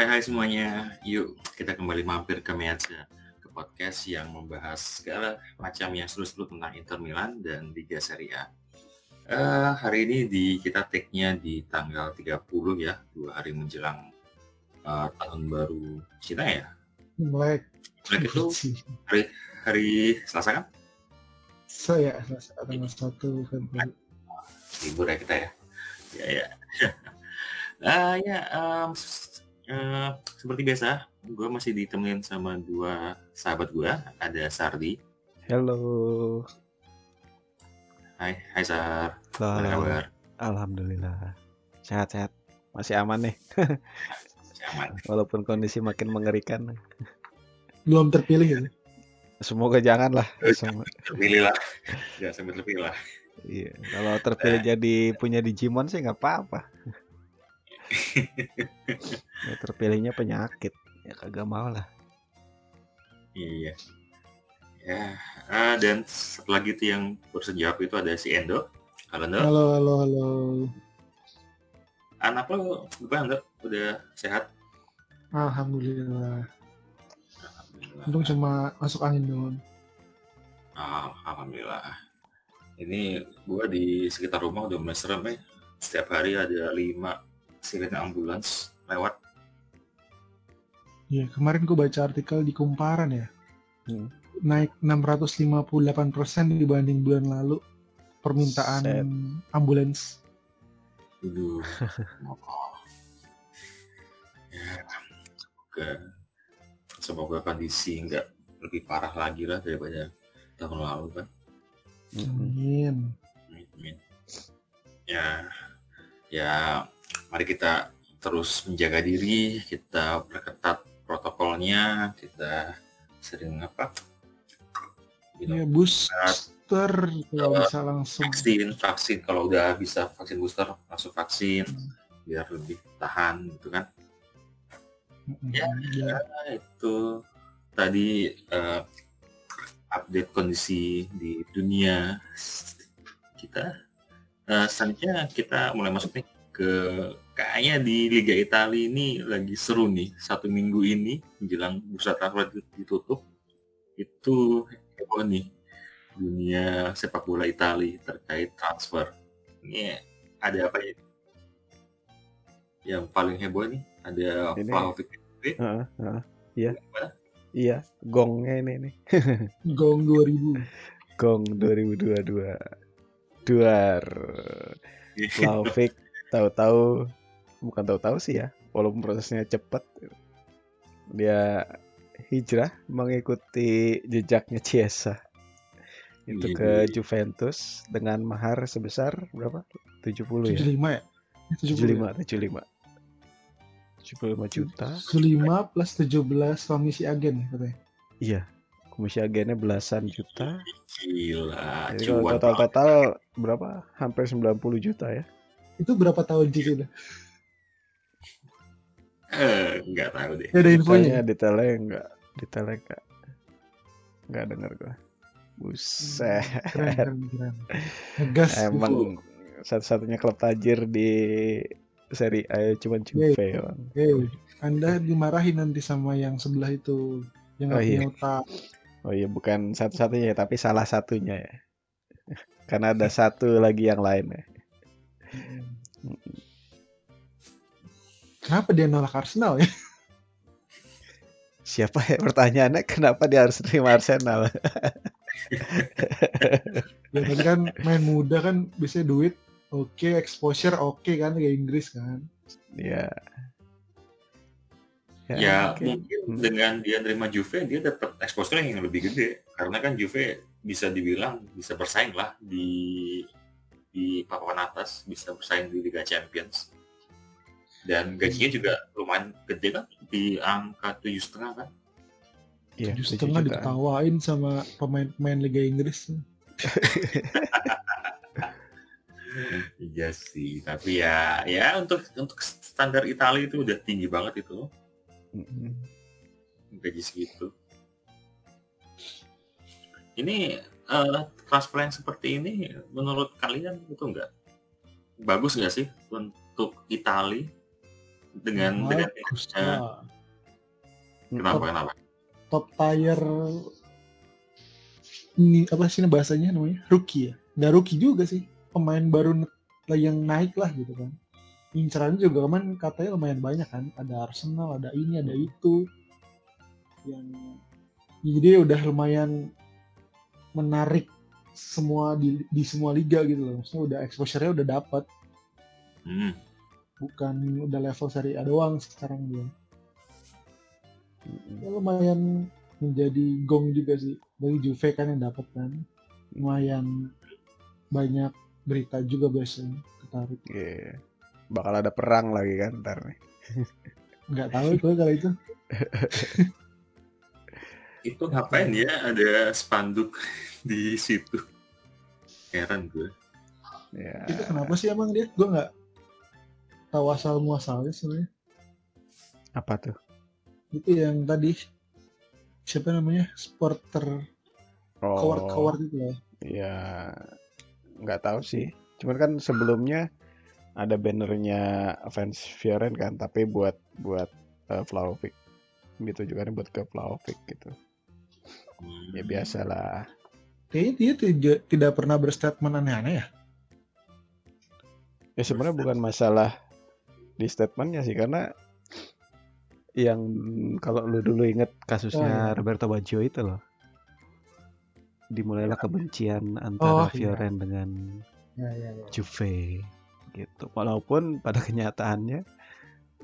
Hai hai semuanya, yuk kita kembali mampir ke Meja ke podcast yang membahas segala macam yang seru-seru tentang Inter Milan dan Liga Serie A. Uh, hari ini di kita take-nya di tanggal 30 ya, dua hari menjelang uh, tahun baru Cina ya. Mulai Mulai itu hari hari Selasa kan? Saya Selasa tanggal satu Februari. Libur ya kita ya. Ya ya. uh, ya um, uh, seperti biasa, gue masih ditemenin sama dua sahabat gue. Ada Sardi. Halo. Hai, hai Sar. Apa Halo. kabar? Alhamdulillah. Sehat-sehat. Masih aman nih. Masih aman. Walaupun kondisi makin mengerikan. Belum terpilih ya. Semoga jangan lah. Sem- Terpilih lah. Jangan sampai terpilih lah. Iya. Kalau terpilih jadi punya Digimon sih nggak apa-apa. Ya, terpilihnya penyakit. Ya kagak mau lah. Iya. Ya, ah, dan setelah gitu yang bersedia itu ada si Endo. Halo Endo. Halo halo halo. Anak lo gimana Endo? Udah sehat? Alhamdulillah. Alhamdulillah. Untung cuma masuk angin doang. Ah, Alhamdulillah. Ini gua di sekitar rumah udah mulai serem ya. Setiap hari ada lima sirene ambulans lewat. Ya kemarin gue baca artikel di Kumparan ya. Hmm. Naik 658% dibanding bulan lalu permintaan Set. ambulans. Waduh. Oh. ya, semoga semoga kondisi nggak lebih parah lagi lah daripada tahun lalu kan. Amin, amin. Ya, ya, mari kita terus menjaga diri, kita perketat protokolnya, kita sering apa? Ya minum booster kalau bisa langsung. vaksin, vaksin kalau udah bisa vaksin booster langsung vaksin biar lebih tahan gitu kan. Ya. Ya. Nah, itu tadi eh, update kondisi di dunia kita. Eh, selanjutnya kita mulai masuk nih ke kayaknya di Liga Italia ini lagi seru nih satu minggu ini menjelang bursa transfer ditutup itu heboh nih dunia sepak bola Italia terkait transfer. Ini ada apa ya? Yang paling heboh nih ada. Vlahovic Heeh, heeh. Iya. Gimana? Iya, gongnya ini nih. Gong 2000. Gong 2022. Duar. Vlahovic tahu-tahu bukan tahu-tahu sih ya, walaupun prosesnya cepat. Dia hijrah mengikuti jejaknya Chiesa. Itu Iya. ke Juventus dengan mahar sebesar berapa? 70 ya. 75 ya? Eh, 75, 75. 75 juta. 75 plus 17 komisi agen ya katanya. Iya. Komisi agennya belasan juta. Gila, Jadi kalau total total berapa? Hampir 90 juta ya. Itu berapa tahun sih udah? Eh, nggak tahu deh. Ya, ada infonya. Detailnya detailnya enggak detailnya enggak enggak dengar gua. Buset. Keren, keren, keren. Ngegas. gitu. Emang satu-satunya klub tajir di seri A cuman Juve Bang. Hei, Anda dimarahin nanti sama yang sebelah itu. Yang Oh, nggak iya. punya otak. Oh iya bukan satu-satunya tapi salah satunya ya. Karena ada satu lagi yang lain ya. Kenapa dia nolak Arsenal ya? Siapa ya pertanyaannya kenapa dia harus terima Arsenal? Ya tadi kan main muda kan biasanya duit oke, exposure oke kan kayak Inggris kan. ya. Ya oke. mungkin Hmm. dengan dia nerima Juve dia dapat exposure yang lebih gede karena kan Juve bisa dibilang bisa bersaing lah di di papan atas bisa bersaing di Liga Champions. Dan gajinya juga lumayan gede kan di angka tujuh setengah kan? Iya, Tujuh setengah jutaan. diketawain sama pemain-pemain Liga Inggris. iya sih tapi ya ya untuk untuk standar Italia itu udah tinggi banget itu. Gaji segitu. Ini eh, transfer yang seperti ini menurut kalian itu enggak bagus nggak sih untuk Italia dengan dengan Bagus eh, kenapa kenapa? top tier ini apa sih bahasanya namanya? Rookie ya? Nggak rookie juga sih. Pemain baru yang naik lah gitu kan. Incerannya juga kemarin katanya lumayan banyak kan. Ada Arsenal ada ini ada itu. Yang ya jadi udah lumayan menarik semua di, di semua liga gitu loh maksudnya udah exposure-nya udah dapat Hmm. bukan udah level Serie A doang sekarang dia Mm-mm. ya lumayan menjadi gong juga sih bagi Juve kan yang dapat kan lumayan banyak berita juga biasanya ketarik Iya. Bakal ada perang lagi kan ntar nih. nggak tahu gue kalau itu Itu ngapain ya ada spanduk di situ? Heran gue. Ya. itu kenapa sih emang dia gue nggak tahu asal muasalnya sebenarnya Apa tuh? itu yang tadi siapa namanya supporter Oh. coward coward itu loh Ya nggak tahu sih. Cuman kan sebelumnya ada bannernya fans Fioren kan, tapi buat buat uh, Vlahovic gitu juga kan buat ke Vlahovic gitu. Hmm. Ya biasalah. kayaknya dia tidak, tidak pernah berstatement aneh-aneh ya Ya sebenarnya bukan masalah di statementnya sih karena yang kalau lu dulu inget kasusnya Oh, iya. Roberto Baggio itu loh. Dimulailah kebencian antara Oh, iya. Fioren dengan ya ya ya Juve gitu. Walaupun pada kenyataannya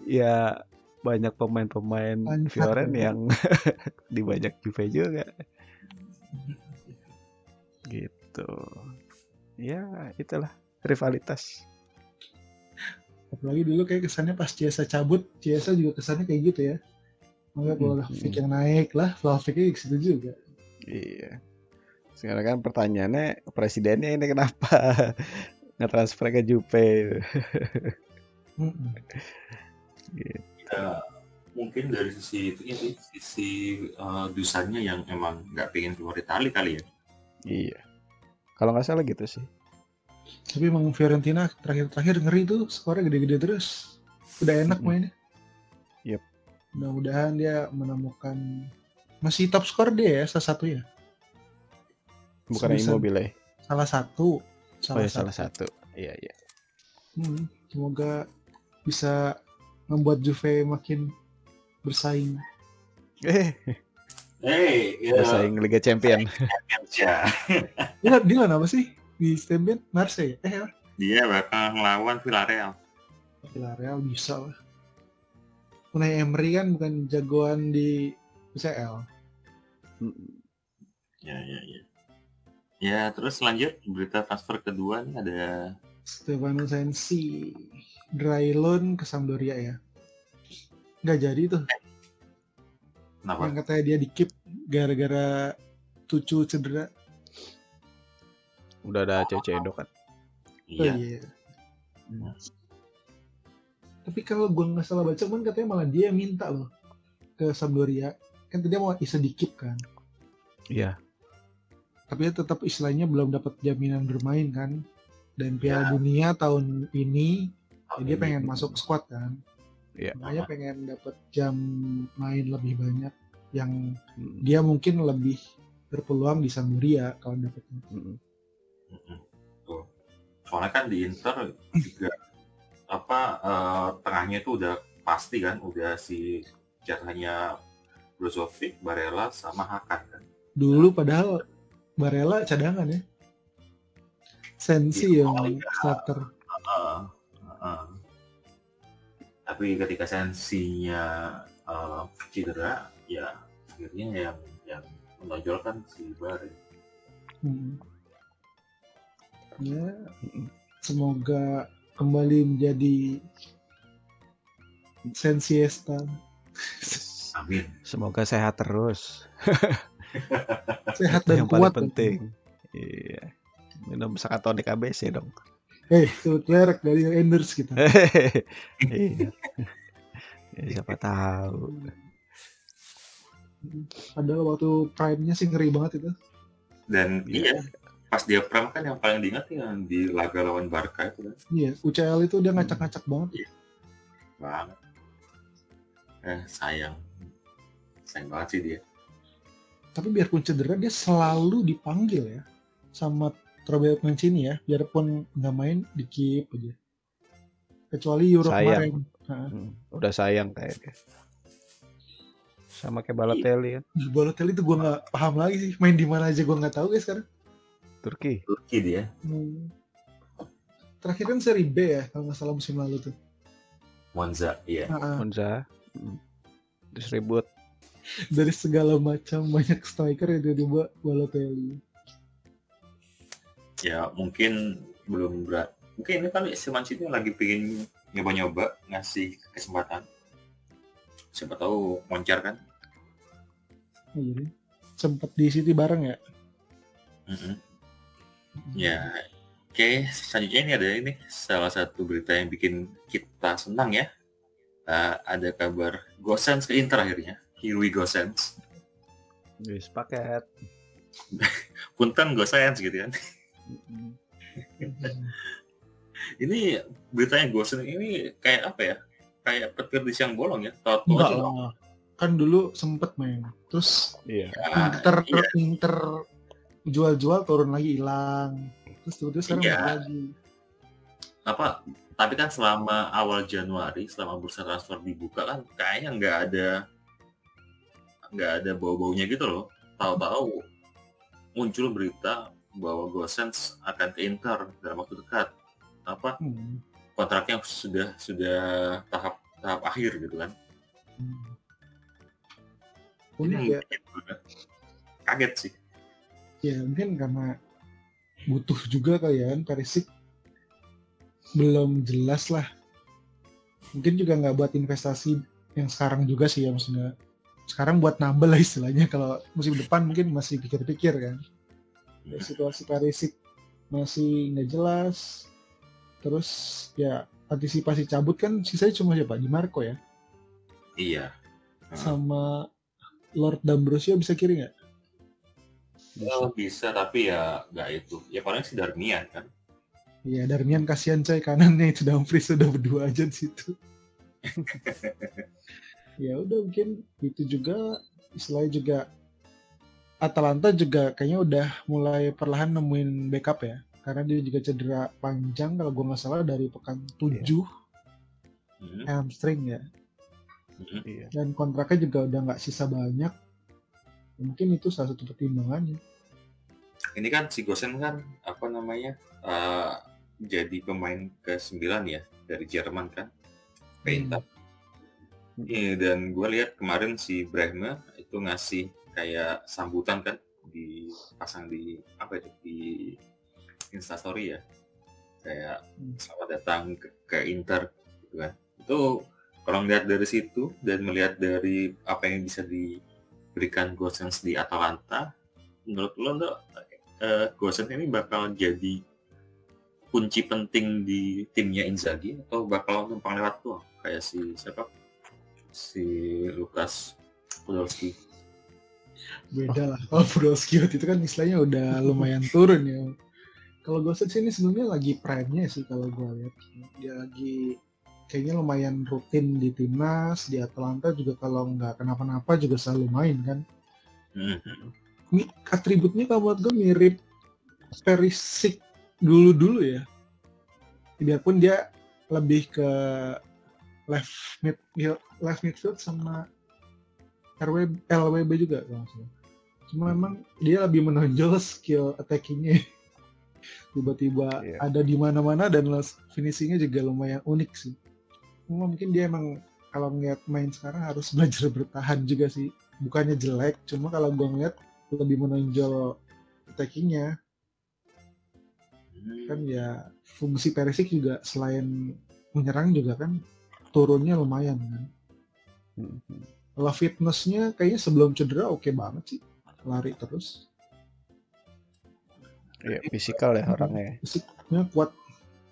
ya banyak pemain-pemain Fioren yang dibajak Juve juga. Gitu. Ya, itulah rivalitas. apalagi dulu kayak kesannya pas Ciesa cabut Ciesa juga kesannya kayak gitu ya Makanya kalau Mm-mm. Vlahovic yang naik lah Vlahovicnya ke situ juga Iya. Sekarang kan pertanyaannya presidennya ini kenapa nge-transfer ke Juve? Gitu. Ya, mungkin dari sisi itu sih, sisi eh, dusannya yang emang nggak pengen keluar Itali kali ya. Iya. Kalau nggak salah gitu sih. tapi emang Fiorentina terakhir-terakhir ngeri tuh skornya gede-gede terus udah enak Mm-mm. mainnya Yep. mudah-mudahan dia menemukan masih top skor dia ya salah satu ya Bukan Immobile. salah satu Oh salah ya satu salah satu. Iya iya. Hmm, semoga bisa membuat Juve makin bersaing Eh, Eh, ya, bersaing Liga Champion. ya. dia dia lawan apa sih di Stamford Marseille eh apa? dia bakal ngelawan Villarreal. Villarreal bisa lah Unai Emery kan bukan jagoan di UCL Ya, ya, ya. Ya, terus lanjut berita transfer kedua nih ada Stefano Sensi dry loan ke Sampdoria ya nggak jadi tuh kenapa? yang katanya dia di keep gara-gara tucu cedera Udah ada cewek Edo kan. oh Iya. iya tapi kalau gue nggak salah baca kan katanya malah dia yang minta loh ke Sampdoria kan tadi dia mau bisa di keep kan Iya. tapi dia tetap istilahnya belum dapat jaminan bermain kan dan Piala Ya. Dunia tahun ini ya dia Ini. pengen masuk squad kan Iya. makanya pengen dapat jam main lebih banyak yang Mm, dia mungkin lebih berpeluang di Sampdoria kalau dapetnya mm, Mm-mm. Tuh. Soalnya kan di Inter juga apa eh, tengahnya itu udah pasti kan, udah si jatahnya Brozovic, Barella sama Hakan kan. dulu padahal Barella cadangan ya Sensi Iya, yang oh iya. starter heeh. Tapi ketika sensinya eh, cedera, ya akhirnya yang yang menonjolkan si Bare. Hmm. ya semoga kembali menjadi Sensiesta Amin. Semoga sehat terus. sehat dan yang paling kuat penting. Iya. Minum sakatonik ABC dong. Eh itu merek dari Enders kita iya. Ya, siapa tahu. padahal waktu prime-nya sih ngeri banget itu Dan Iya. iya, pas dia pram kan yang paling diingat yang di laga lawan Barca itu kan. iya UCL itu dia ngacak-ngacak banget banget. Eh, sayang. Sayang banget sih dia. Tapi biarpun cedera dia selalu dipanggil ya sama Roberto Mancini ya, biarpun nggak main di keep aja. Kecuali Euro Sayang. kemarin. Hmm, udah sayang kayaknya. Sama kayak Balotelli kan, di Balotelli itu gue nggak paham lagi sih main di mana aja gue nggak tahu guys sekarang. Turki. Turki dia. Hmm. Terakhir kan seri B ya kalau nggak salah musim lalu tuh. Monza, iya. Ah, ah. Monza. Hmm. Terus ribut. dari segala macam banyak striker itu tiba Balotelli. Ya mungkin belum berat. Mungkin ini kali si Mancini lagi pengen nyoba-nyoba ngasih kesempatan. Siapa tahu moncar kan? Jadi sempat di City bareng ya. Mm-mm. Ya, oke. Selanjutnya ini ada ini salah satu berita yang bikin kita senang ya. Eh, ada kabar Gosens ke Inter akhirnya. Here we Gosens. Wis paket. Punten Gosens gitu kan. Hmm. Ini beritanya Gosens ini kayak apa ya? Kayak petir di siang bolong ya. Tahu Enggak lah. Kan dulu sempet main. Terus Iya. Inter iya. Inter jual-jual turun lagi hilang. Terus tiba-tiba sekarang Iya. lagi. apa tapi kan selama awal Januari selama bursa transfer dibuka kan kayaknya nggak ada nggak ada bau-baunya gitu loh tahu-tahu muncul berita bahwa Gosens akan ke Inter dalam waktu dekat apa Hmm. kontraknya sudah sudah tahap tahap akhir gitu kan Hmm. ini ya. kaget sih Ya mungkin karena butuh juga kali ya kan Perisic belum jelas lah. Mungkin juga nggak buat investasi yang sekarang juga sih ya maksudnya. Sekarang buat nambah lah istilahnya kalau musim depan mungkin masih pikir-pikir kan. Ya, situasi Perisic masih nggak jelas. Terus ya antisipasi cabut kan sisanya cuma siapa? Di Marco ya. iya. Sama Lord D'Ambrosio bisa kiri nggak? Oh, bisa tapi ya nggak itu ya paling si Darmian kan Iya, Darmian kasihan coy kanannya itu Dumfries sudah berdua aja di situ. ya udah mungkin itu juga istilahnya juga Atalanta juga kayaknya udah mulai perlahan nemuin backup ya karena dia juga cedera panjang kalau gua nggak salah dari pekan 7 Hmm, hamstring ya hmm. Iya. dan kontraknya juga udah nggak sisa banyak mungkin itu salah satu pertimbangannya ini kan si Gosen kan apa namanya eh, jadi pemain ke 9 ya dari Jerman kan ke Hmm. Inter. Iya, dan gue lihat kemarin si Brehme itu ngasih kayak sambutan kan dipasang di apa itu di Instastory ya. Kayak Hmm. selamat datang ke, ke Inter gitu kan. Itu kalau ngeliat dari situ dan melihat dari apa yang bisa diberikan Gosens di Atalanta menurut lo tuh eh, Gosens ini bakal jadi kunci penting di timnya Inzaghi atau bakal numpang lewat doang? Kayak si siapa? Si Lukas Podolski beda lah kalau Podolski itu kan istilahnya udah lumayan turun ya kalau Gosens ini sebenarnya lagi prime-nya sih kalau gue lihat dia lagi kayaknya lumayan rutin di timnas di Atalanta juga kalau nggak kenapa-napa juga selalu main kan Hmm. ini atributnya kalau buat gue mirip Perisic dulu-dulu ya biarpun dia lebih ke left mid left midfield sama RW LWB juga kalau salah. Cuma memang dia lebih menonjol skill attackingnya. Tiba-tiba Iya. ada di mana-mana dan finishingnya juga lumayan unik sih. Cuma mungkin dia emang kalau ngeliat main sekarang harus belajar bertahan juga sih. Bukannya jelek, cuma kalau gua ngeliat lebih menonjol attackingnya Hmm. kan ya fungsi Perisic juga selain menyerang juga kan turunnya lumayan kan. Hmm, hmm. Kalau fitnessnya kayaknya sebelum cedera oke banget sih lari terus Iya, fisikal ya orangnya. fisiknya kuat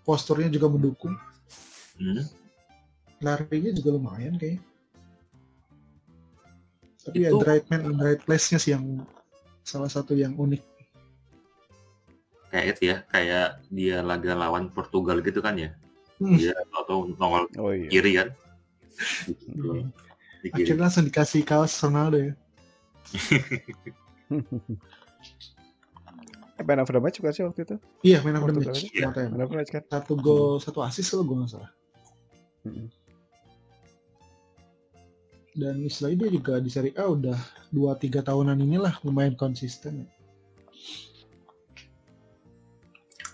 posturnya juga mendukung Hmm. larinya juga lumayan kayaknya tapi ya Itu- the right man in the right place-nya sih yang salah satu yang unik kayak itu ya kayak dia laga lawan Portugal gitu kan ya Hmm. dia atau nongol Oh iya. kiri kan Hmm. Akhirnya langsung dikasih kaos Ronaldo ya. eh, man of the match bukan sih waktu itu? Iya, main of the match. Iya. Kemarin. Man of the match kan? Satu gol, satu assist kalau gue nggak salah. Mm-mm. Dan istilahnya dia juga di Serie A udah 2-3 tahunan inilah lumayan konsisten. ya.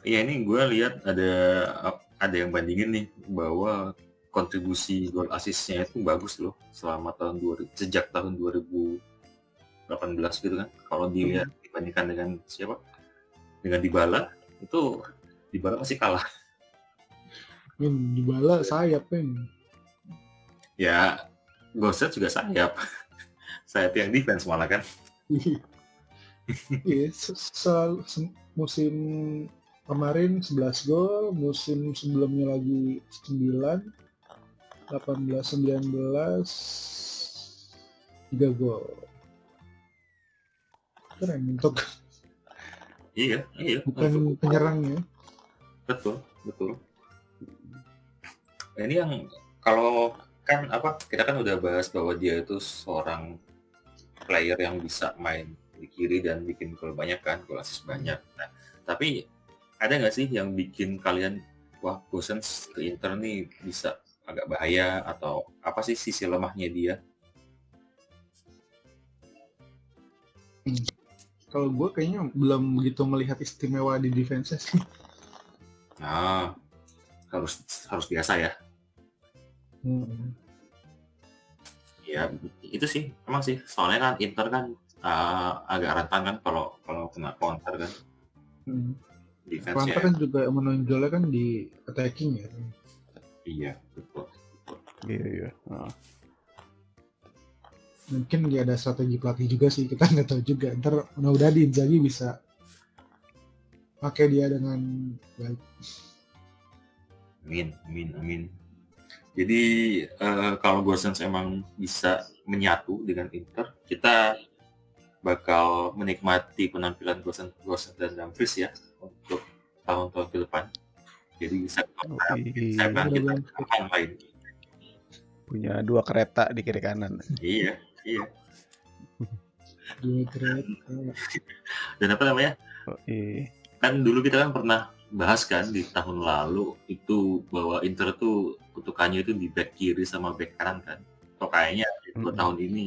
Iya ini gue lihat ada ada yang bandingin nih bahwa kontribusi gol asisnya itu bagus loh selama tahun 2000 sejak tahun 2018 gitu kan. Kalau dilihat dibandingkan dengan siapa? Dengan Dybala itu Dybala masih kalah. Men, Dybala sayap men. Ya Gosset juga sayap. sayap yang defense malah kan. Iya, se- musim kemarin 11 gol, musim sebelumnya lagi 9, 18 19 3 gol. Keren untuk Iya, iya. bukan Untuk- penyerangnya. Betul, betul. Ini yang kalau kan apa kita kan udah bahas bahwa dia itu seorang player yang bisa main di kiri dan bikin gol banyak kan, gol assist banyak. Nah, tapi ada nggak sih yang bikin kalian wah Gosens ke Inter nih bisa agak bahaya atau apa sih sisi lemahnya dia? Kalau gue kayaknya belum begitu melihat istimewa di defense sih. Nah, harus harus biasa ya. Hmm. Ya itu sih, emang sih. Soalnya kan Inter kan uh, agak rentan kan kalau kalau kena counter kan Hmm. defense Atlanta ya. kan juga menonjolnya kan di attacking ya. Iya, betul. Iya, iya. Ah. Mungkin dia ada strategi pelatih juga sih, kita nggak tahu juga. Ntar mudah-mudahan di Inzaghi bisa pakai dia dengan baik. Amin, amin, amin. Jadi eh, kalau Gosens emang bisa menyatu dengan Inter, kita bakal menikmati penampilan Gosens, Gosens dan Dumfries ya untuk tahun-tahun ke depan. Jadi bilang kita Bener-bener. akan main. punya dua kereta di kiri kanan. Iya, iya. Dan apa namanya? Oh, iya. Kan dulu kita kan pernah bahas kan di tahun lalu itu bahwa Inter tuh kutukannya itu di back kiri sama back kanan kan. Atau kayaknya dua Mm-mm. tahun ini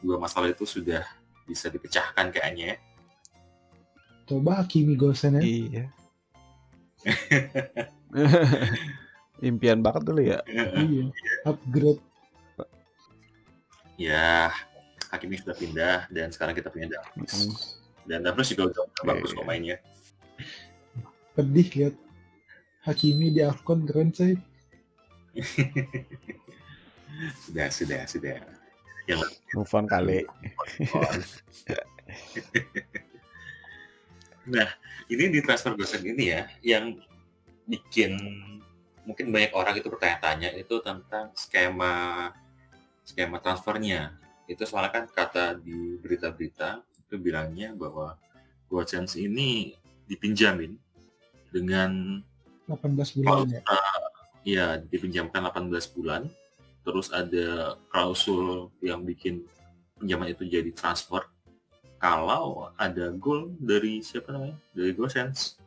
dua masalah itu sudah bisa dipecahkan kayaknya ya. Coba Hakimi Gosen ya. Iya. Impian banget dulu ya. Iya. Upgrade. Ya, Hakimi sudah pindah dan sekarang kita punya Dumfries. Mm. Dan Dumfries juga udah, udah Iya, bagus iya. kok mainnya. Pedih lihat Hakimi di Afcon keren sih. Sudah, sudah, sudah. Yang Move on kali. nah, ini di transfer Gosen ini ya, yang bikin mungkin banyak orang itu bertanya-tanya itu tentang skema skema transfernya. Itu soalnya kan kata di berita-berita itu bilangnya bahwa Gosens ini dipinjamin dengan 18 bulan ya. ya dipinjamkan 18 bulan terus ada klausul yang bikin pinjaman itu jadi transfer kalau ada gol dari siapa namanya dari Gosens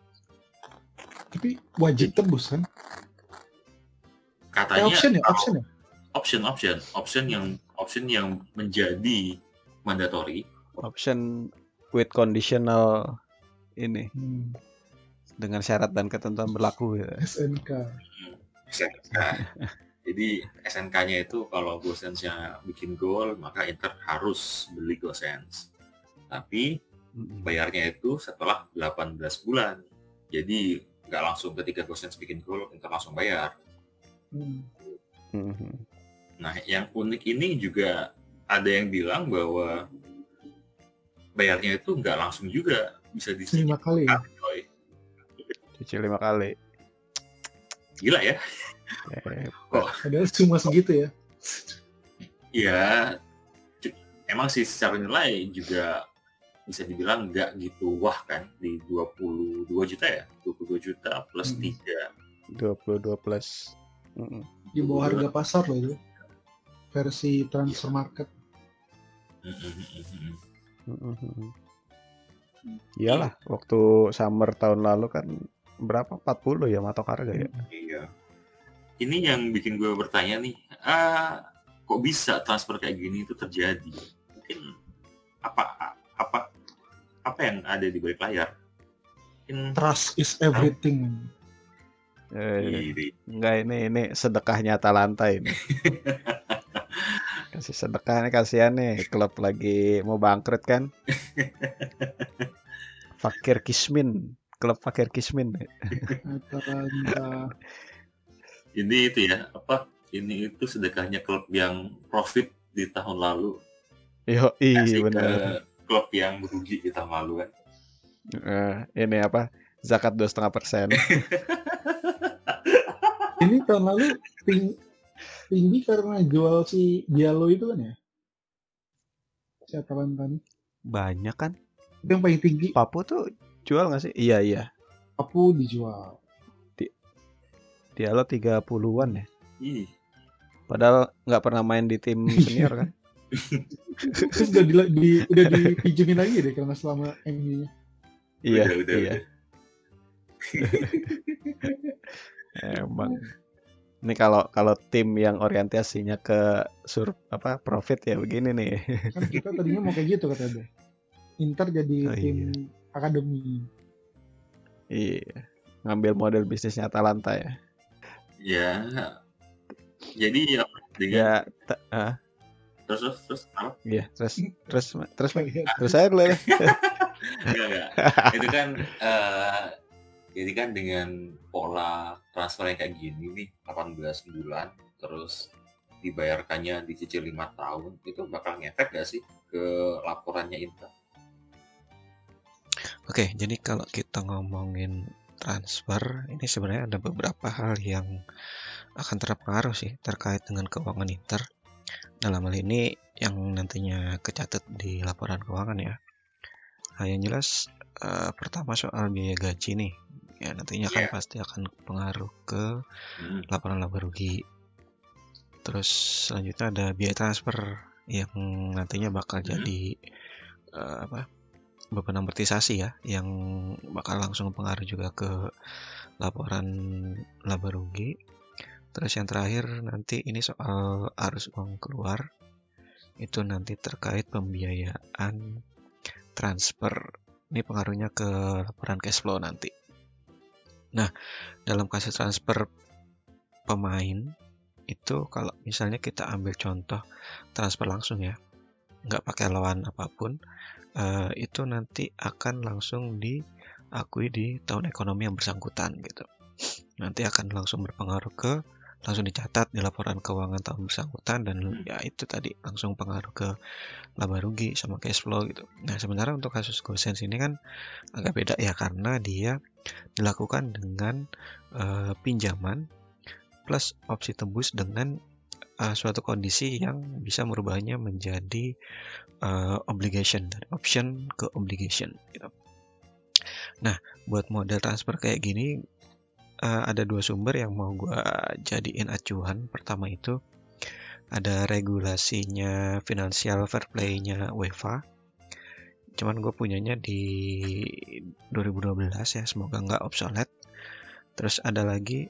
Tapi wajib tebus kan? Eh, katanya option ya, option ya. Option option option yang option yang menjadi mandatory Option with conditional ini Hmm. dengan syarat dan ketentuan berlaku ya. SNK. SNK jadi SNK-nya itu kalau Gosensnya bikin gol maka Inter harus beli Gosens tapi bayarnya itu setelah 18 bulan. Jadi nggak langsung ketika Gosens bikin gol, Inter langsung bayar. Hmm. Nah, yang unik ini juga ada yang bilang bahwa bayarnya itu nggak langsung juga bisa dicicil. Lima kali ya. coy. Cicil lima kali. Gila ya? Eh, Padahal cuma segitu ya. Ya, emang sih secara nilai juga bisa dibilang nggak gitu wah kan di 22 juta ya 22 juta plus Hmm. 3 22 plus. Mm-mm. Di bawah harga pasar loh itu. Versi transfer market. Mm. Mm-mm. Iyalah, waktu summer tahun lalu kan berapa? 40 ya matok harga ya. Iya. Ini yang bikin gue bertanya nih, ah, kok bisa transfer kayak gini itu terjadi? Mungkin apa apa apa yang ada di balik layar? Mungkin Trust is everything. Eh, ini enggak ini ini sedekahnya Atalanta ini. Kasih sedekah nih kasihan nih klub lagi mau bangkrut kan. Fakir Kismin, klub Fakir Kismin. Ini itu ya apa? Ini itu sedekahnya klub yang profit di tahun lalu Yo, iya kasih ke benar. klub yang merugi di tahun lalu kan. Eh, ini apa? Zakat dua setengah persen. Ini tahun lalu ting- tinggi karena jual si Diallo itu kan ya? Si Atalanta nih. Banyak kan? Itu yang paling tinggi. Papu tuh jual nggak sih? Iya iya. Papu dijual. Diallo 30-an ya. Ih, Padahal nggak pernah main di tim senior kan? Terus udah di, di- udah dipinjemin lagi deh karena selama MU-nya. iya, udah, udah, iya. udah. Emang. Ini kalau kalau tim yang orientasinya ke sur apa profit ya begini nih. Kan kita tadinya mau kayak gitu kata dia. Inter jadi Oh, tim iya. akademi. iya. Ngambil model bisnisnya Atalanta ya. Ya. Jadi? Dengan Ya, ta- ah, terus terus terus apa? iya, terus terus terus Iya. terus saya dulu ya. Enggak, enggak. Itu kan eh jadi kan dengan pola transfer yang kayak gini nih 18 bulan terus dibayarkannya dicicil lima tahun itu bakal ngefek gak sih ke laporannya Inter? Oke, jadi kalau kita ngomongin transfer, ini sebenarnya ada beberapa hal yang akan terpengaruh sih terkait dengan keuangan Inter. Dalam hal ini yang nantinya kecatat di laporan keuangan ya. Nah, yang jelas eh, pertama soal biaya gaji nih. Ya, nantinya kan Iya. pasti akan pengaruh ke Hmm. laporan laba rugi. Terus selanjutnya ada biaya transfer yang nantinya bakal Hmm. jadi eh, apa beban amortisasi ya, yang bakal langsung pengaruh juga ke laporan laba rugi. Terus yang terakhir nanti ini soal arus uang keluar itu nanti terkait pembiayaan transfer. Ini pengaruhnya ke laporan cash flow nanti. Nah, dalam kasus transfer pemain itu kalau misalnya kita ambil contoh transfer langsung ya, nggak pakai lawan apa pun, eh, itu nanti akan langsung diakui di tahun ekonomi yang bersangkutan gitu. Nanti akan langsung berpengaruh ke langsung dicatat di laporan keuangan tahun bersangkutan dan Hmm. ya itu tadi langsung pengaruh ke laba rugi sama cash flow gitu. Nah sementara untuk kasus Gosens ini kan agak beda ya karena dia dilakukan dengan eh, pinjaman plus opsi tebus dengan eh, suatu kondisi yang bisa merubahnya menjadi eh, obligation dari option ke obligation gitu. Nah, buat model transfer kayak gini eh, ada dua sumber yang mau gua jadiin acuan. Pertama itu ada regulasinya financial fair play-nya UEFA. Cuman gue punyanya di 2012 ya, semoga nggak obsolete. Terus ada lagi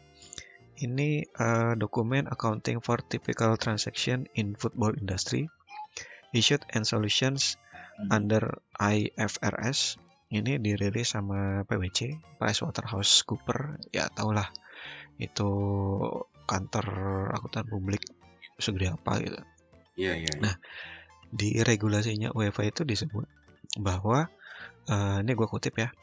ini eh, dokumen Accounting for Typical Transaction in Football Industry Issued and Solutions Hmm. under IFRS ini dirilis sama PwC PricewaterhouseCooper ya tau lah itu kantor akuntan publik segede apa gitu. Iya, iya. iya. Nah, di regulasinya UEFA itu disebut bahwa eh, ini gua kutip ya.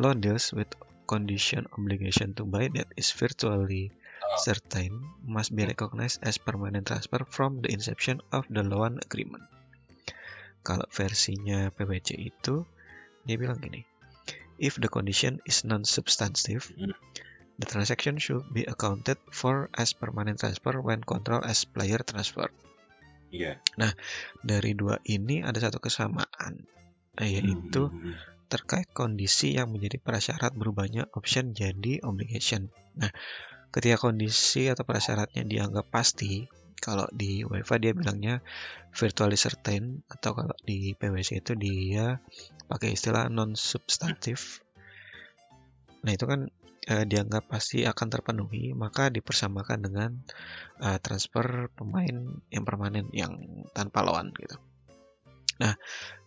Law deals with condition obligation to buy that is virtually certain must be recognized as permanent transfer from the inception of the loan agreement kalau versinya PwC itu dia bilang gini if the condition is non-substantive Hmm. the transaction should be accounted for as permanent transfer when control as player transfer Iya. dari dua ini ada satu kesamaan yaitu Hmm, hmm, hmm. terkait kondisi yang menjadi prasyarat berubahnya option jadi obligation. Nah, ketika kondisi atau prasyaratnya dianggap pasti, Kalau di UEFA dia bilangnya virtually certain atau kalau di PwC itu dia pakai istilah non substantif. Nah, itu kan eh, dianggap pasti akan terpenuhi, maka dipersamakan dengan eh, transfer pemain yang permanen yang tanpa lawan gitu. Nah,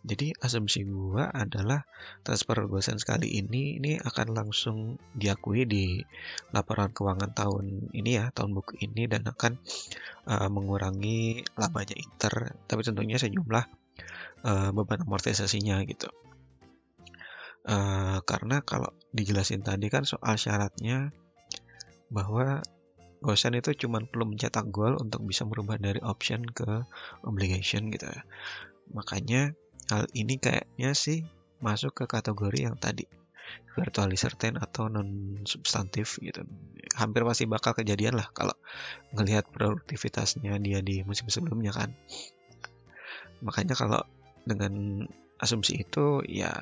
jadi asumsi gua adalah transfer Gosens kali ini ini akan langsung diakui di laporan keuangan tahun ini ya, tahun buku ini dan akan uh, mengurangi labanya Inter, tapi tentunya sejumlah uh, beban amortisasinya gitu. Uh, karena kalau dijelasin tadi kan soal syaratnya bahwa Gosen itu cuma perlu mencetak gol untuk bisa merubah dari option ke obligation gitu ya. Makanya hal ini kayaknya sih masuk ke kategori yang tadi virtually certain atau non substantif gitu. Hampir pasti bakal kejadian lah kalau ngelihat produktivitasnya dia di musim sebelumnya kan. Makanya kalau dengan asumsi itu ya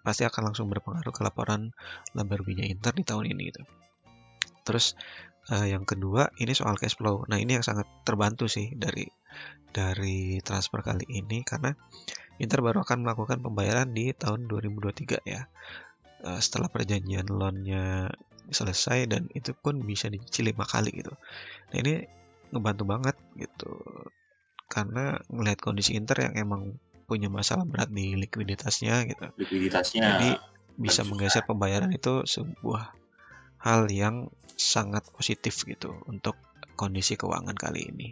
pasti akan langsung berpengaruh ke laporan laba ruginya Inter di tahun ini gitu. Terus uh, yang kedua ini soal cash flow. Nah ini yang sangat terbantu sih dari dari transfer kali ini karena Inter baru akan melakukan pembayaran di tahun 2023 ya. Uh, setelah perjanjian loannya selesai dan itu pun bisa dicicil lima kali gitu. Nah ini ngebantu banget gitu karena ngelihat kondisi Inter yang emang punya masalah berat di likuiditasnya gitu. Likuiditasnya Jadi bisa menggeser pembayaran itu sebuah hal yang sangat positif gitu untuk kondisi keuangan kali ini.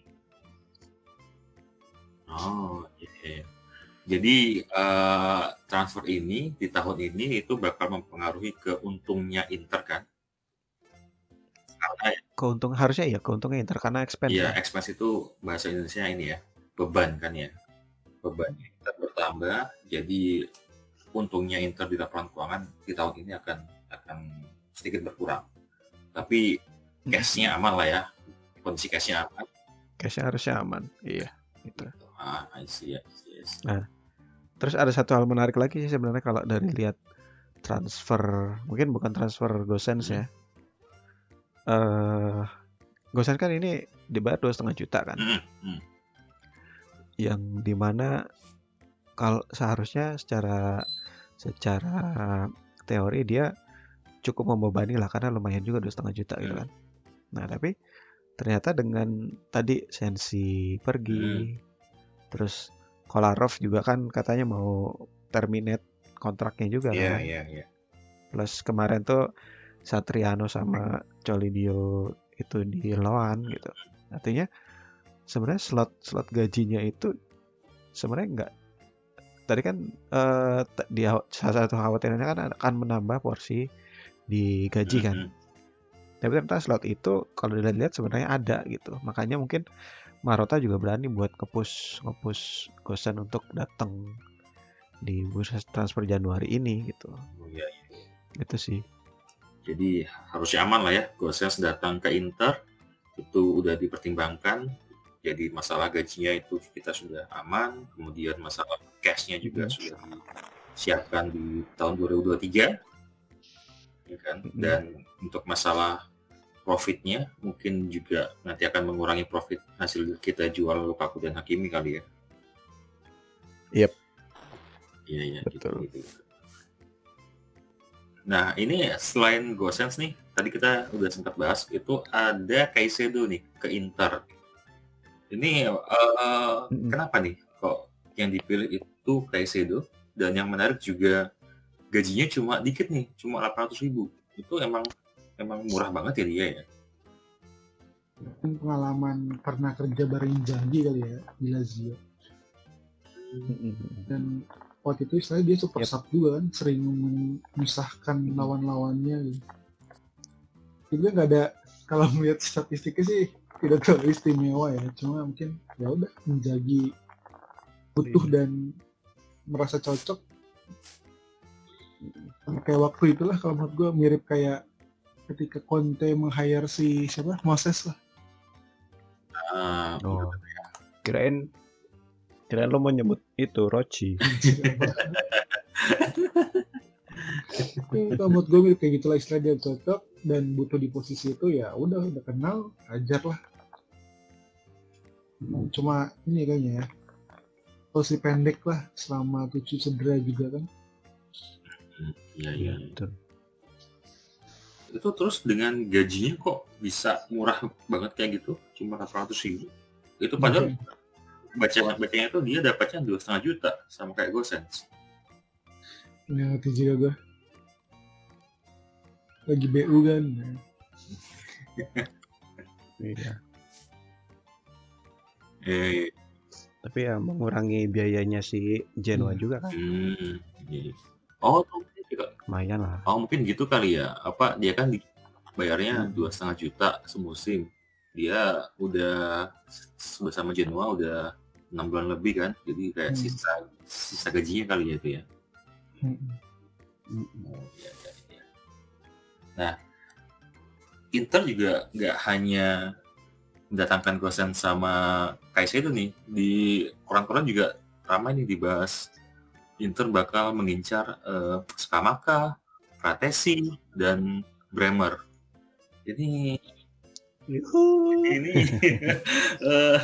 Oh, iya. Jadi uh, transfer ini di tahun ini itu bakal mempengaruhi keuntungnya Inter kan? Karena keuntung harusnya ya keuntungan Inter karena expense. Iya, ya. expense itu bahasa Indonesia ini ya, beban kan ya. Beban Inter bertambah, jadi untungnya Inter di laporan keuangan di tahun ini akan akan sedikit berkurang. Tapi hmm. cashnya aman lah ya, kondisi cashnya aman. Cashnya harusnya aman, iya. Gitu. Ah, I see, I see, I see. Nah, terus ada satu hal menarik lagi sih sebenarnya kalau dari lihat transfer, mungkin bukan transfer Gosens hmm. ya. Uh, Gosens kan ini dibayar dua setengah juta kan, hmm. Hmm. yang di mana kalau seharusnya secara secara teori dia cukup membebani lah karena lumayan juga dua setengah juta gitu kan. Nah tapi ternyata dengan tadi sensi pergi, hmm. terus Kolarov juga kan katanya mau terminate kontraknya juga yeah, kan. Iya iya Plus kemarin tuh Satriano sama Colidio itu di lawan gitu. Artinya sebenarnya slot slot gajinya itu sebenarnya enggak tadi kan uh, di salah satu khawatirannya kan akan menambah porsi di gaji kan. Mm -hmm. Tapi ternyata slot itu kalau dilihat-lihat sebenarnya ada gitu. Makanya mungkin Marota juga berani buat ngepus ngepus Gosen untuk datang di bursa transfer Januari ini gitu. Oh, iya, iya. Itu sih. Jadi harusnya aman lah ya Gosens datang ke Inter itu udah dipertimbangkan. Jadi masalah gajinya itu kita sudah aman, kemudian masalah cashnya juga hmm. sudah disiapkan di tahun 2023 ya kan dan untuk masalah profitnya mungkin juga nanti akan mengurangi profit hasil kita jual Lukaku dan Hakimi kali ya Yep. Iya iya betul. Gitu, gitu. Nah ini selain Gosens nih tadi kita udah sempat bahas itu ada Kaisedo nih ke Inter. Ini uh, mm-hmm. kenapa nih kok yang dipilih itu Kaisedo dan yang menarik juga gajinya cuma dikit nih, cuma 800 ribu. Itu emang emang murah banget ya dia ya. Mungkin pengalaman pernah kerja bareng Janji kali ya di Lazio. Dan waktu itu saya dia super yep. sub juga kan, sering memisahkan lawan-lawannya gitu. Jadi nggak ada kalau melihat statistiknya sih tidak terlalu istimewa ya, cuma mungkin ya udah menjadi butuh iya. dan merasa cocok kayak waktu itulah kalau menurut gue mirip kayak ketika Conte meng-hire si siapa Moses lah. Uh, oh. Kirain kirain lo mau nyebut itu Rochi. kalau menurut gue mirip kayak gitulah istilah dia cocok dan butuh di posisi itu ya udah udah kenal ajar lah. Cuma ini kayaknya ya. Posisi pendek lah selama tujuh cedera juga kan. Iya iya. Betul. Itu terus dengan gajinya kok bisa murah banget kayak gitu, cuma 400 ribu. Itu padahal baca bacanya tuh dia dapatnya dua setengah juta sama kayak Gosens. Nggak ngerti juga gue. Lagi BU kan. Iya. Eh, Tapi ya mengurangi biayanya si Genoa Hmm. juga kan. hmm, iya. Oh, Lumayan lah. oh mungkin gitu kali ya. Apa dia kan bayarnya Hmm. dua setengah juta semusim. Dia udah bersama Genoa udah enam bulan lebih kan. Jadi kayak Hmm. sisa sisa gajinya kali ya itu ya. Mm-mm. Oh, iya, iya, iya. Nah, Inter juga nggak hanya mendatangkan Gosen sama Kaisedo nih di koran-koran juga ramai nih dibahas Inter bakal mengincar eh, Skamaka, Fratesi, dan Bremer. Ini Yuhu. ini eh,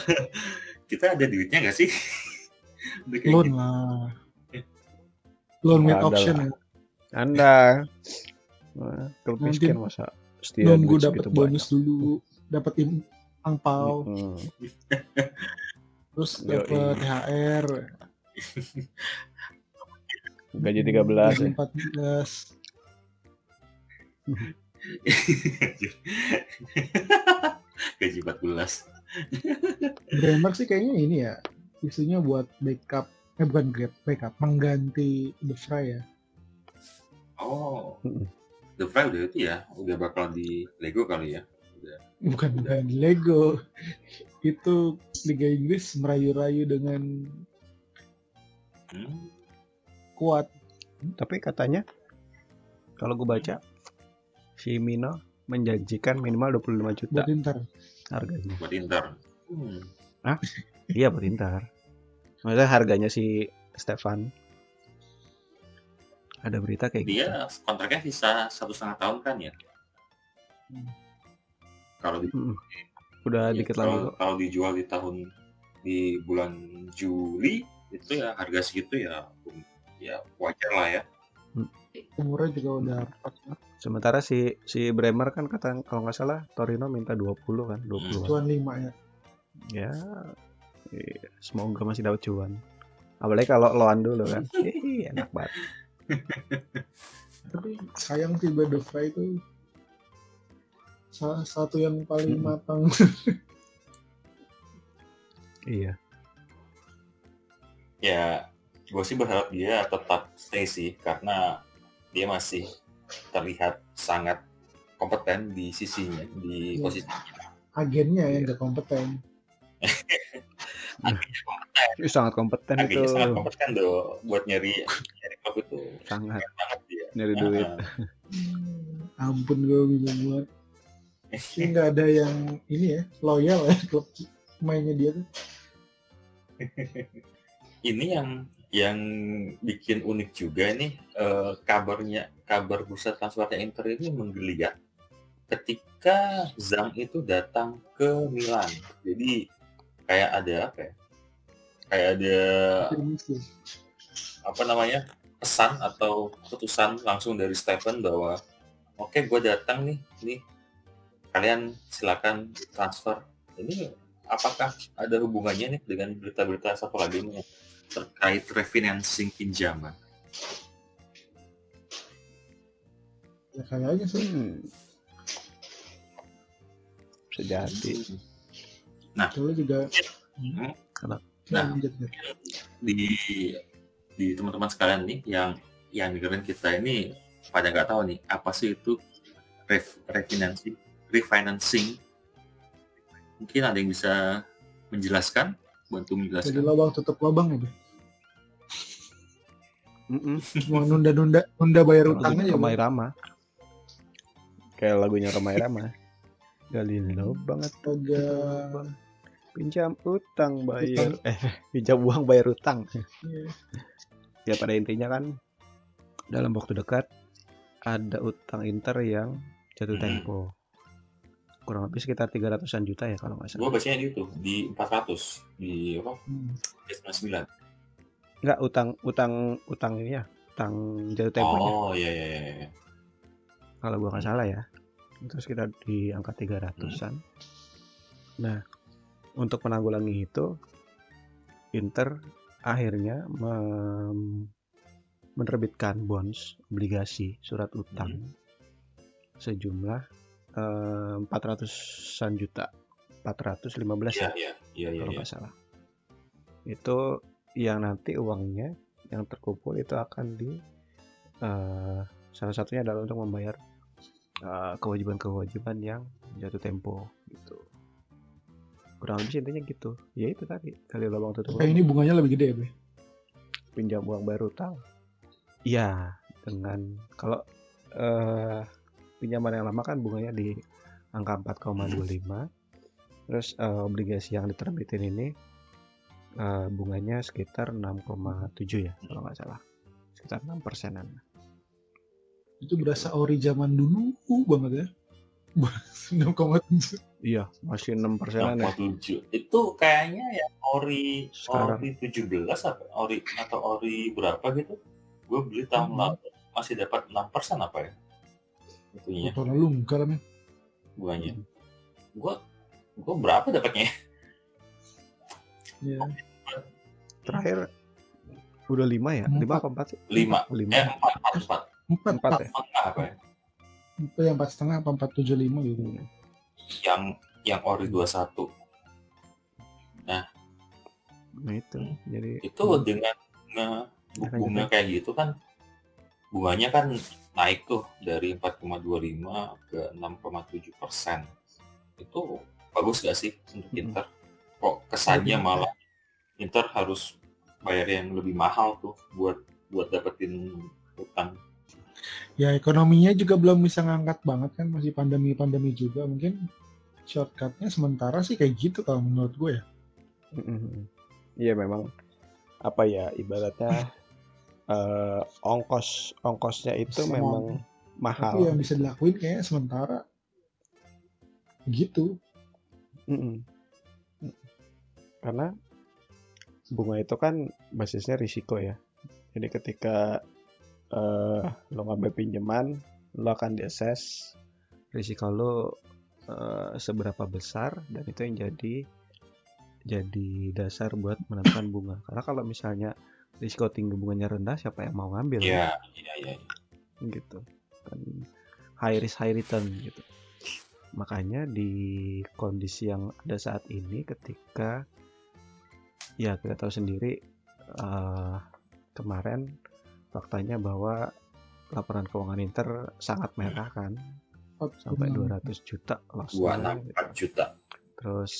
kita ada duitnya nggak sih? Loan gitu. lah. Loan with option ya. Anda Wah, klub Nanti miskin masa setia Nunggu duit dapat bonus dulu, dapat im angpau, banyak. Hmm. terus dapat THR, Gaji 13 ya. 14. Gaji 14. Bremer sih kayaknya ini ya, isunya buat backup, eh bukan grab, backup, mengganti The Fry ya. Oh. The Fry udah itu ya, udah bakal di Lego kali ya. Bukan bukan Lego. Itu Liga Inggris merayu-rayu dengan Hmm. Kuat. Tapi katanya kalau gue baca si Mino menjanjikan minimal 25 juta buat Inter. harganya. buat Inter. Hmm. Iya buat Inter. Maksudnya harganya si Stefan. Ada berita kayak gitu. Dia kontraknya bisa satu setengah tahun kan ya? Hmm. Kalau di, Mm-mm. Udah ya, dikit lagi kalau, kok. kalau dijual di tahun di bulan Juli itu ya harga segitu ya ya wajar lah ya. Umurnya juga udah 40 Sementara si si Bremer kan kata kalau nggak salah Torino minta 20 kan, 20. cuan 5 ya. Ya. iya, semoga masih dapat cuan. Apalagi kalau loan dulu kan. Hihi, enak banget. Tapi sayang sih Fry itu salah satu yang paling Mm-mm. matang. Iya. Ya, gue sih berharap dia tetap stay sih karena dia masih terlihat sangat kompeten di sisinya, di Iya. posisi Agennya Iya. yang gak kompeten. Ih, sangat kompeten itu. agennya sangat kompeten doh buat nyari nyari klub itu Sangat banget dia. nyari duit. Ah, Hmm, Ampun gue bingung banget. Ini nggak ada yang ini ya loyal ya klub mainnya dia tuh. ini yang yang bikin unik juga nih eh, kabarnya kabar bursa transfernya Inter ini menggeliat ketika Zhang itu datang ke Milan. Jadi kayak ada apa ya? Kayak ada apa namanya? Pesan atau keputusan langsung dari Stephen bahwa oke gue datang nih nih. Kalian silakan transfer. Ini apakah ada hubungannya nih dengan berita-berita satu lagi nih terkait refinancing pinjaman Ya kayaknya sih. Hmm. Bisa jadi. Soalnya juga Hmm. Nah, Nah. di di teman-teman sekalian nih yang yang dengerin kita ini pada nggak tahu nih apa sih itu ref, refinancing refinancing mungkin ada yang bisa menjelaskan bantu Jadi menjelaskan lubang tutup lubang ya. Be? Mau nunda-nunda nunda bayar Lagunya utang aja. Roma Be. Irama. Kayak lagunya Roma Irama. Gali banget Astaga. pinjam utang bayar eh pinjam uang bayar utang. Iya. Ya pada intinya kan dalam waktu dekat ada utang Inter yang jatuh Hmm. tempo. Kurang lebih sekitar 300-an juta ya kalau nggak Gua salah. bacanya di itu di 400 di apa? Hmm. S99. Nggak utang utang utang ini ya, utang jatuh temponya. Oh iya iya iya. iya. Kalau gua nggak salah ya. Itu sekitar di angka Hmm. 300-an. Nah, untuk menanggulangi itu Inter akhirnya mem- menerbitkan bonds, obligasi, surat utang Hmm. sejumlah eh, 400-an juta. 415 Iya ya iya iya iya. kalau iya. nggak salah. Itu yang nanti uangnya yang terkumpul itu akan di eh, salah satunya adalah untuk membayar eh, kewajiban-kewajiban yang jatuh tempo gitu. Kurang lebih intinya gitu. Ya itu tadi kali lubang tutup Kayak ini bunganya lebih gede ya, Be? pinjam uang bayar utang. Iya, dengan kalau eh, pinjaman yang lama kan bunganya di angka 4,25. Terus eh, obligasi yang diterbitin ini eh, bunganya sekitar 6,7 ya kalau nggak salah. Sekitar 6 persenan. Itu berasa ori zaman dulu banget ya. 6,7. Iya, masih 6 persenan ya. 6,7. Itu kayaknya ya ori Sekarang. ori 17 apa? Ori atau ori berapa gitu? Gue beli tahun Hmm. lalu masih dapat 6% apa ya? Itunya Tahun lalu enggak ya? bunganya. Gua gua berapa dapatnya? Iya. Terakhir udah 5 ya? 5 Empat. apa 4 sih? 5. 5. Eh 4 4 4. Empat, Empat empat, ya? Setengah apa ya? empat, yang empat setengah apa empat tujuh lima gitu. Yang yang ori 21. Nah itu. Jadi Itu dengan bunga bunga kayak gitu kan bunganya kan naik tuh dari 4,25 ke 6,7 persen. Itu bagus gak sih untuk. Inter? Kok kesannya malah Inter harus bayar yang lebih mahal tuh buat buat dapetin utang. Ya ekonominya juga belum bisa ngangkat banget kan masih pandemi-pandemi juga mungkin shortcutnya sementara sih kayak gitu kalau menurut gue ya. Iya memang apa ya ibaratnya eh, ongkos ongkosnya itu Semua. memang Tapi mahal. yang bisa dilakuin kayaknya sementara gitu. Mm-mm. Karena bunga itu kan basisnya risiko ya. Jadi ketika eh, lo ngambil pinjaman, lo akan diassess risiko lo eh, seberapa besar dan itu yang jadi jadi dasar buat menentukan bunga. Karena kalau misalnya risiko tinggi bunganya rendah, siapa yang mau ngambil? Iya, iya, iya. Gitu. Kan high risk high return gitu. Makanya di kondisi yang ada saat ini ketika ya kita tahu sendiri eh, kemarin faktanya bahwa laporan keuangan Inter sangat merah kan sampai 200 juta loss-nya gitu. 264 juta. terus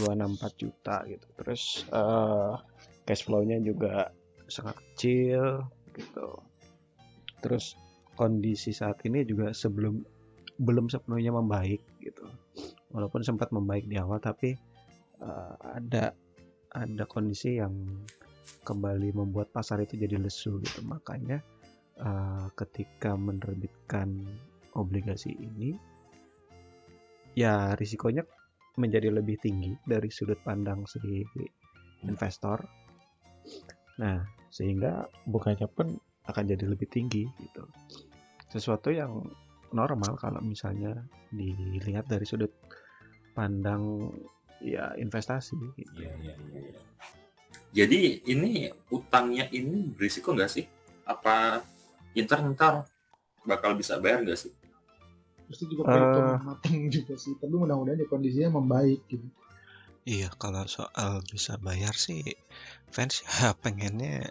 264 juta gitu. Terus eh, cash flow-nya juga sangat kecil gitu. Terus kondisi saat ini juga sebelum belum sepenuhnya membaik gitu. Walaupun sempat membaik di awal tapi eh, ada ada kondisi yang kembali membuat pasar itu jadi lesu gitu. Makanya eh, ketika menerbitkan obligasi ini ya risikonya menjadi lebih tinggi dari sudut pandang si investor nah sehingga bunganya pun akan jadi lebih tinggi gitu sesuatu yang normal kalau misalnya dilihat dari sudut pandang ya investasi gitu. Iya, iya, iya. iya. Jadi ini utangnya ini berisiko nggak sih? Apa Inter ntar bakal bisa bayar nggak sih? Terus itu juga Eh. perhitungan matang juga sih. Tapi mudah-mudahan ya kondisinya membaik gitu. Iya, kalau soal bisa bayar sih, fans ya pengennya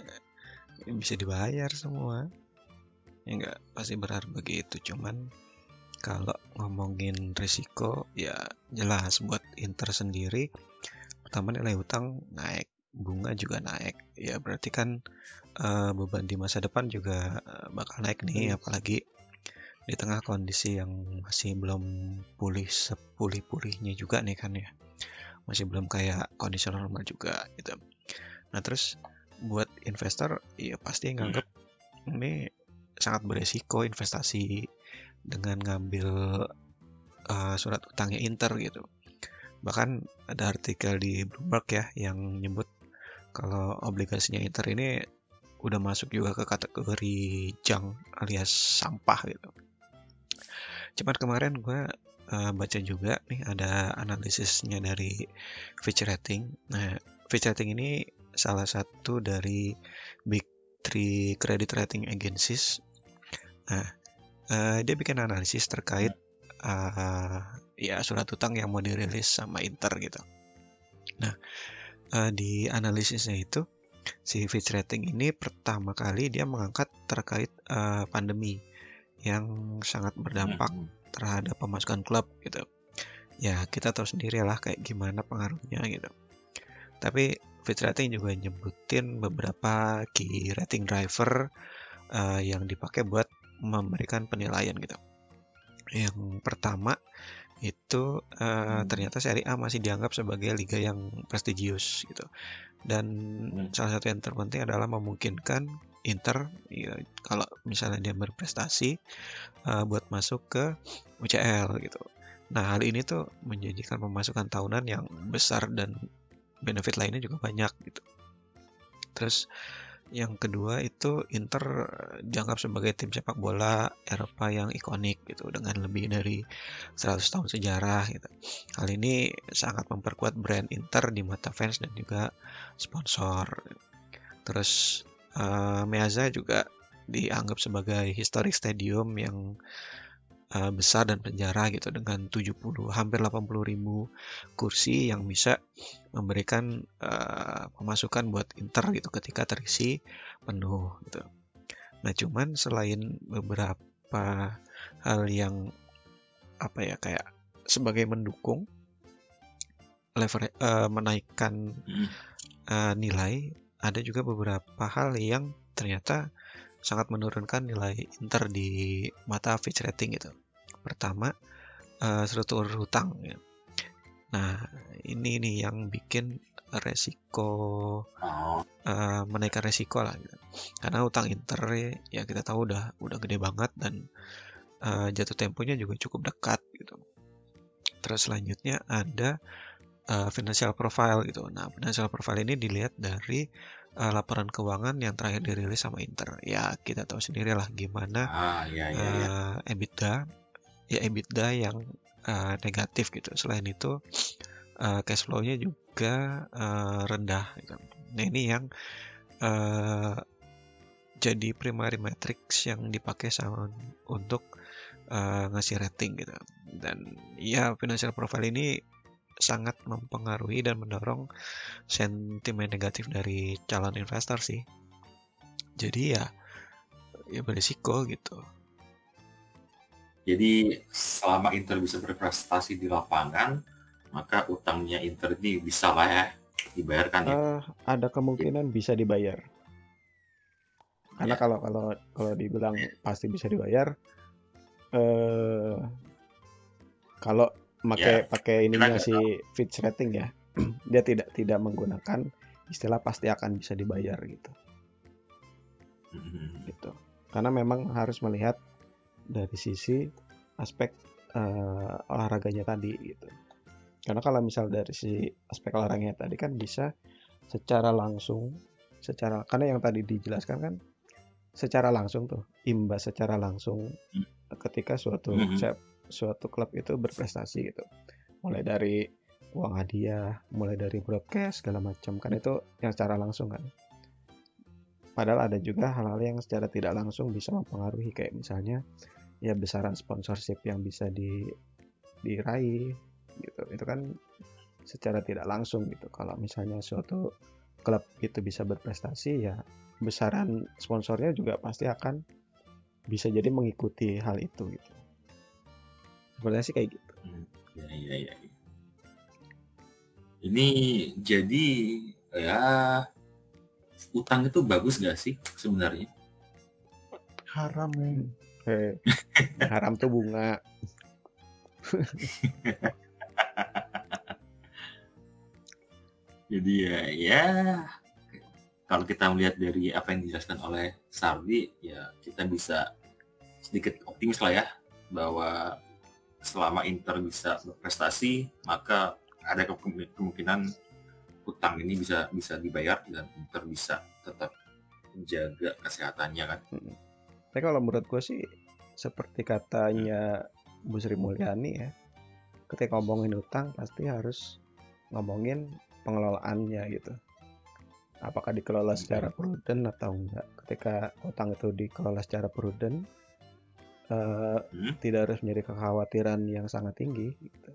bisa dibayar semua. Ya nggak pasti berharap begitu, cuman kalau ngomongin risiko, ya jelas buat Inter sendiri, pertama nilai utang naik, bunga juga naik. Ya berarti kan eh, beban di masa depan juga eh, bakal naik nih, apalagi di tengah kondisi yang masih belum pulih sepulih-pulihnya juga nih kan ya masih belum kayak kondisi normal juga gitu. Nah terus buat investor ya pasti nganggep ini sangat beresiko investasi dengan ngambil uh, surat utangnya Inter gitu. Bahkan ada artikel di Bloomberg ya yang nyebut kalau obligasinya Inter ini udah masuk juga ke kategori junk alias sampah gitu. Cuman kemarin gue uh, baca juga nih ada analisisnya dari Fitch Rating. Nah, Fitch Rating ini salah satu dari big three credit rating agencies. Nah, uh, dia bikin analisis terkait uh, ya surat utang yang mau dirilis sama Inter gitu. Nah, uh, di analisisnya itu si Fitch Rating ini pertama kali dia mengangkat terkait uh, pandemi yang sangat berdampak Hmm. Terhadap pemasukan klub gitu. Ya kita tahu sendiri lah kayak gimana pengaruhnya gitu. Tapi Fitch Rating juga nyebutin beberapa key rating driver uh, yang dipakai buat memberikan penilaian gitu. Yang pertama itu uh, ternyata Serie A masih dianggap sebagai liga yang prestigius gitu. Dan Hmm. salah satu yang terpenting adalah memungkinkan Inter ya, kalau misalnya dia berprestasi uh, buat masuk ke UCL gitu. Nah, hal ini tuh menjanjikan pemasukan tahunan yang besar dan benefit lainnya juga banyak gitu. Terus yang kedua itu Inter dianggap sebagai tim sepak bola Eropa yang ikonik gitu dengan lebih dari 100 tahun sejarah gitu. Hal ini sangat memperkuat brand Inter di mata fans dan juga sponsor. Terus uh, Meazza juga dianggap sebagai historic stadium yang uh, besar dan penjara gitu dengan 70 hampir 80 ribu kursi yang bisa memberikan uh, pemasukan buat Inter gitu ketika terisi penuh gitu. Nah cuman selain beberapa hal yang apa ya kayak sebagai mendukung lever uh, menaikkan uh, nilai ada juga beberapa hal yang ternyata sangat menurunkan nilai Inter di mata Fitch Rating gitu. Pertama, uh, struktur hutang. Ya. Nah, ini nih yang bikin resiko uh, menaikkan resiko lah gitu. Karena utang Inter ya kita tahu udah udah gede banget dan uh, jatuh temponya juga cukup dekat gitu. Terus selanjutnya ada uh, financial profile gitu. Nah, financial profile ini dilihat dari uh, laporan keuangan yang terakhir dirilis sama Inter. Ya, kita tahu sendiri lah gimana ah, ya, ya, ya. uh, EBITDA ya EBITDA yang uh, negatif gitu. Selain itu uh, cash flow-nya juga uh, rendah gitu. Nah, ini yang uh, jadi primary metrics yang dipakai sama untuk uh, ngasih rating gitu. Dan ya financial profile ini sangat mempengaruhi dan mendorong sentimen negatif dari calon investor sih. Jadi ya ya berisiko gitu. Jadi selama Inter bisa berprestasi di lapangan, maka utangnya Inter ini bisa lah ya dibayarkan ya. Eh, ada kemungkinan bisa dibayar. Karena Ya. kalau kalau kalau dibilang pasti bisa dibayar, eh kalau pakai pakai ininya si Fitch rating ya, dia tidak tidak menggunakan istilah pasti akan bisa dibayar gitu. Mhm. gitu. Karena memang harus melihat dari sisi aspek eh, olahraganya tadi gitu. Karena kalau misal dari si aspek olahraganya tadi kan bisa secara langsung, secara karena yang tadi dijelaskan kan secara langsung tuh imbas secara langsung ketika suatu Mhm. se- suatu klub itu berprestasi gitu. Mulai dari uang hadiah, mulai dari broadcast segala macam kan itu yang secara langsung kan. Padahal ada juga hal-hal yang secara tidak langsung bisa mempengaruhi kayak misalnya ya besaran sponsorship yang bisa di diraih gitu. Itu kan secara tidak langsung gitu. Kalau misalnya suatu klub itu bisa berprestasi ya besaran sponsornya juga pasti akan bisa jadi mengikuti hal itu gitu. Sebenarnya sih kayak gitu. Ya, ya, ya. Ini jadi ya utang itu bagus gak sih sebenarnya? Haram ya. Eh, haram tuh bunga. Jadi ya, ya kalau kita melihat dari apa yang dijelaskan oleh Sardi, ya kita bisa sedikit optimis lah ya bahwa selama Inter bisa berprestasi, maka ada kemungkin- kemungkinan utang ini bisa bisa dibayar dan Inter bisa tetap menjaga kesehatannya kan. Tapi kalau menurut gue sih seperti katanya Bu Sri Mulyani ya, ketika ngomongin utang pasti harus ngomongin pengelolaannya gitu. Apakah dikelola secara prudent atau enggak? Ketika utang itu dikelola secara prudent, eh, Hmm? tidak harus menjadi kekhawatiran yang sangat tinggi. Gitu.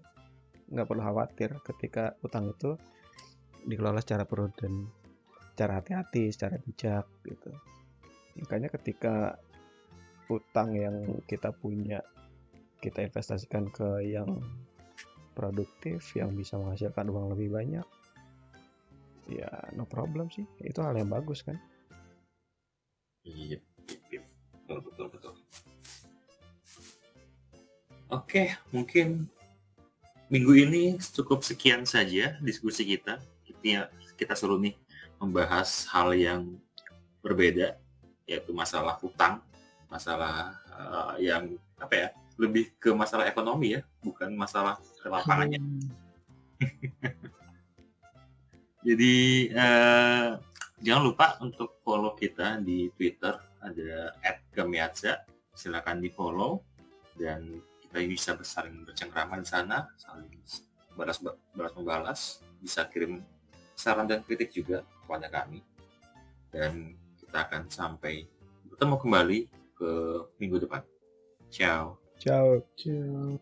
Nggak perlu khawatir ketika utang itu dikelola secara prudent, secara hati-hati, secara bijak gitu. Makanya ketika utang yang kita punya kita investasikan ke yang produktif, yang bisa menghasilkan uang lebih banyak, ya no problem sih. Itu hal yang bagus kan. Iya, iya, iya. betul betul betul. Oke, mungkin minggu ini cukup sekian saja diskusi kita. Kita kita seru nih membahas hal yang berbeda, yaitu masalah hutang, masalah eh, yang apa ya, lebih ke masalah ekonomi ya, bukan masalah lapangannya. Hmm. Jadi eh, jangan lupa untuk follow kita di Twitter ada @gemiatza. Silakan di follow dan kita bisa bersaling bercengkrama di sana, saling balas balas membalas. Bisa kirim saran dan kritik juga kepada kami. Dan kita akan sampai bertemu kembali ke minggu depan. Ciao. Ciao. Ciao.